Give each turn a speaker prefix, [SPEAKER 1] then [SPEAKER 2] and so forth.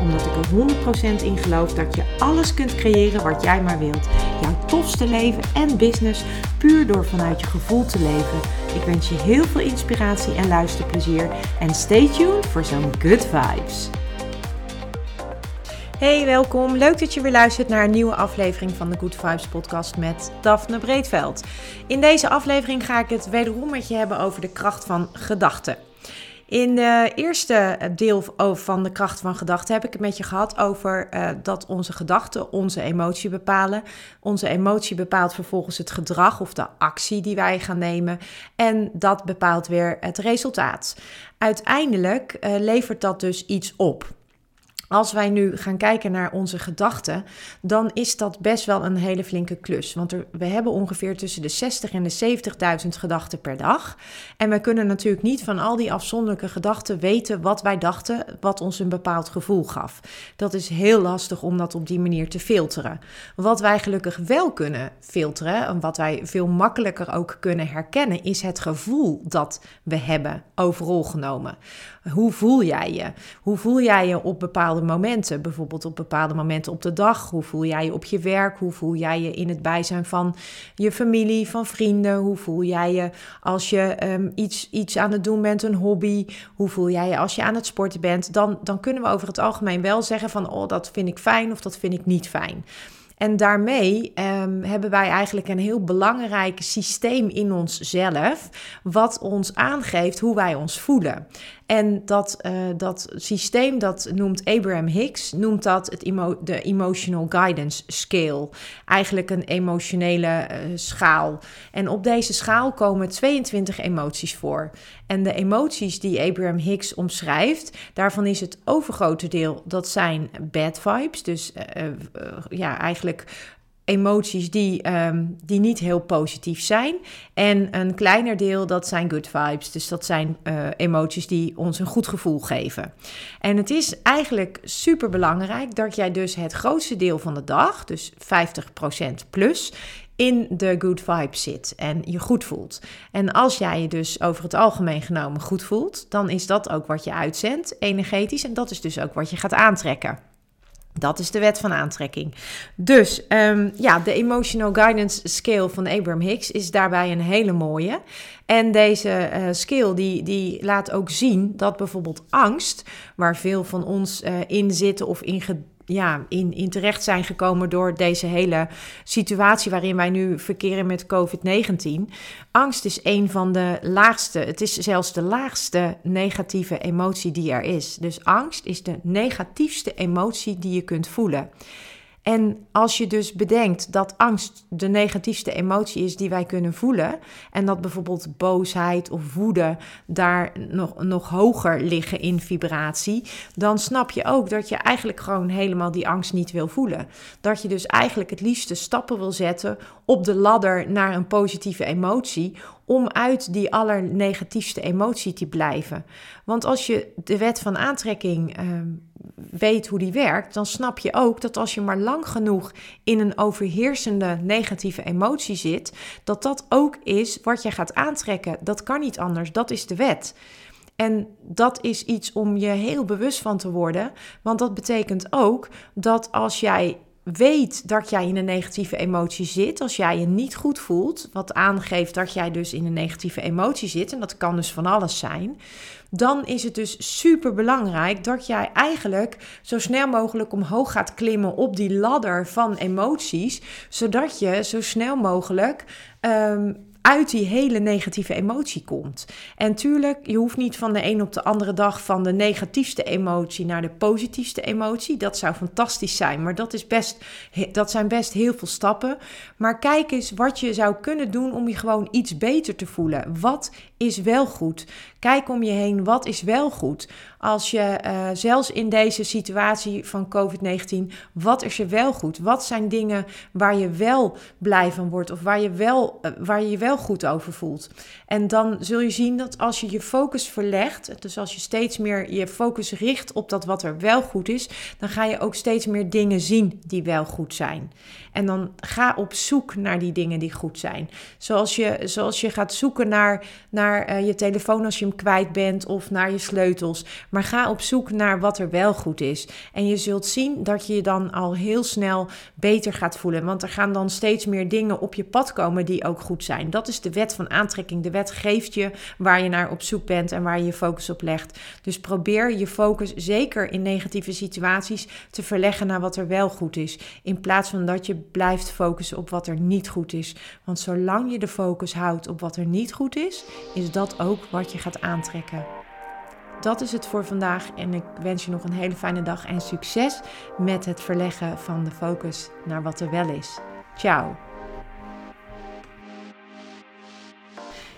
[SPEAKER 1] Omdat ik er 100% in geloof dat je alles kunt creëren wat jij maar wilt. Jouw tofste leven en business puur door vanuit je gevoel te leven. Ik wens je heel veel inspiratie en luisterplezier. En stay tuned voor zo'n good vibes. Hey, welkom. Leuk dat je weer luistert naar een nieuwe aflevering van de Good Vibes podcast met Daphne Breedveld. In deze aflevering ga ik het wederom met je hebben over de kracht van gedachten. In de eerste deel van de kracht van gedachten heb ik het met je gehad over uh, dat onze gedachten onze emotie bepalen. Onze emotie bepaalt vervolgens het gedrag of de actie die wij gaan nemen. En dat bepaalt weer het resultaat. Uiteindelijk uh, levert dat dus iets op. Als wij nu gaan kijken naar onze gedachten, dan is dat best wel een hele flinke klus. Want er, we hebben ongeveer tussen de 60 en de 70.000 gedachten per dag. En we kunnen natuurlijk niet van al die afzonderlijke gedachten weten wat wij dachten, wat ons een bepaald gevoel gaf. Dat is heel lastig om dat op die manier te filteren. Wat wij gelukkig wel kunnen filteren, en wat wij veel makkelijker ook kunnen herkennen, is het gevoel dat we hebben overal genomen. Hoe voel jij je? Hoe voel jij je op bepaalde momenten? Bijvoorbeeld op bepaalde momenten op de dag. Hoe voel jij je op je werk? Hoe voel jij je in het bijzijn van je familie, van vrienden? Hoe voel jij je als je um, iets, iets aan het doen bent, een hobby? Hoe voel jij je als je aan het sporten bent? Dan, dan kunnen we over het algemeen wel zeggen van, oh, dat vind ik fijn of dat vind ik niet fijn. En daarmee um, hebben wij eigenlijk een heel belangrijk systeem in onszelf, wat ons aangeeft hoe wij ons voelen. En dat, uh, dat systeem, dat noemt Abraham Hicks, noemt dat het emo de Emotional Guidance Scale. Eigenlijk een emotionele uh, schaal. En op deze schaal komen 22 emoties voor. En de emoties die Abraham Hicks omschrijft, daarvan is het overgrote deel, dat zijn bad vibes. Dus uh, ja, eigenlijk emoties die, um, die niet heel positief zijn. En een kleiner deel, dat zijn good vibes. Dus dat zijn uh, emoties die ons een goed gevoel geven. En het is eigenlijk super belangrijk dat jij dus het grootste deel van de dag, dus 50% plus, in de good vibes zit en je goed voelt. En als jij je dus over het algemeen genomen goed voelt, dan is dat ook wat je uitzendt energetisch en dat is dus ook wat je gaat aantrekken. Dat is de wet van aantrekking. Dus um, ja, de Emotional Guidance Scale van Abraham Hicks is daarbij een hele mooie. En deze uh, scale die, die laat ook zien dat bijvoorbeeld angst, waar veel van ons uh, in zitten of in ja, in, in terecht zijn gekomen door deze hele situatie waarin wij nu verkeren met COVID-19. Angst is een van de laagste, het is zelfs de laagste negatieve emotie die er is. Dus angst is de negatiefste emotie die je kunt voelen. En als je dus bedenkt dat angst de negatiefste emotie is die wij kunnen voelen, en dat bijvoorbeeld boosheid of woede daar nog, nog hoger liggen in vibratie, dan snap je ook dat je eigenlijk gewoon helemaal die angst niet wil voelen. Dat je dus eigenlijk het liefste stappen wil zetten op de ladder naar een positieve emotie, om uit die allernegatiefste emotie te blijven. Want als je de wet van aantrekking uh, weet hoe die werkt, dan snap je ook dat als je maar lang genoeg in een overheersende negatieve emotie zit, dat dat ook is wat je gaat aantrekken. Dat kan niet anders, dat is de wet. En dat is iets om je heel bewust van te worden, want dat betekent ook dat als jij weet dat jij in een negatieve emotie zit, als jij je niet goed voelt, wat aangeeft dat jij dus in een negatieve emotie zit, en dat kan dus van alles zijn, dan is het dus super belangrijk dat jij eigenlijk zo snel mogelijk omhoog gaat klimmen op die ladder van emoties, zodat je zo snel mogelijk um, uit die hele negatieve emotie komt. En tuurlijk, je hoeft niet van de een op de andere dag van de negatiefste emotie naar de positiefste emotie. Dat zou fantastisch zijn, maar dat, is best, dat zijn best heel veel stappen. Maar kijk eens wat je zou kunnen doen om je gewoon iets beter te voelen. Wat is wel goed. Kijk om je heen, wat is wel goed? Als je uh, zelfs in deze situatie van COVID-19, wat is er wel goed? Wat zijn dingen waar je wel blij van wordt of waar je, wel, uh, waar je je wel goed over voelt? En dan zul je zien dat als je je focus verlegt, dus als je steeds meer je focus richt op dat wat er wel goed is, dan ga je ook steeds meer dingen zien die wel goed zijn. En dan ga op zoek naar die dingen die goed zijn. Zoals je, zoals je gaat zoeken naar, naar uh, je telefoon als je hem kwijt bent of naar je sleutels. Maar ga op zoek naar wat er wel goed is. En je zult zien dat je je dan al heel snel beter gaat voelen. Want er gaan dan steeds meer dingen op je pad komen die ook goed zijn. Dat is de wet van aantrekking. De wet geeft je waar je naar op zoek bent en waar je je focus op legt. Dus probeer je focus zeker in negatieve situaties te verleggen naar wat er wel goed is. In plaats van dat je blijft focussen op wat er niet goed is. Want zolang je de focus houdt op wat er niet goed is, is dat ook wat je gaat aantrekken. Dat is het voor vandaag en ik wens je nog een hele fijne dag en succes met het verleggen van de focus naar wat er wel is. Ciao.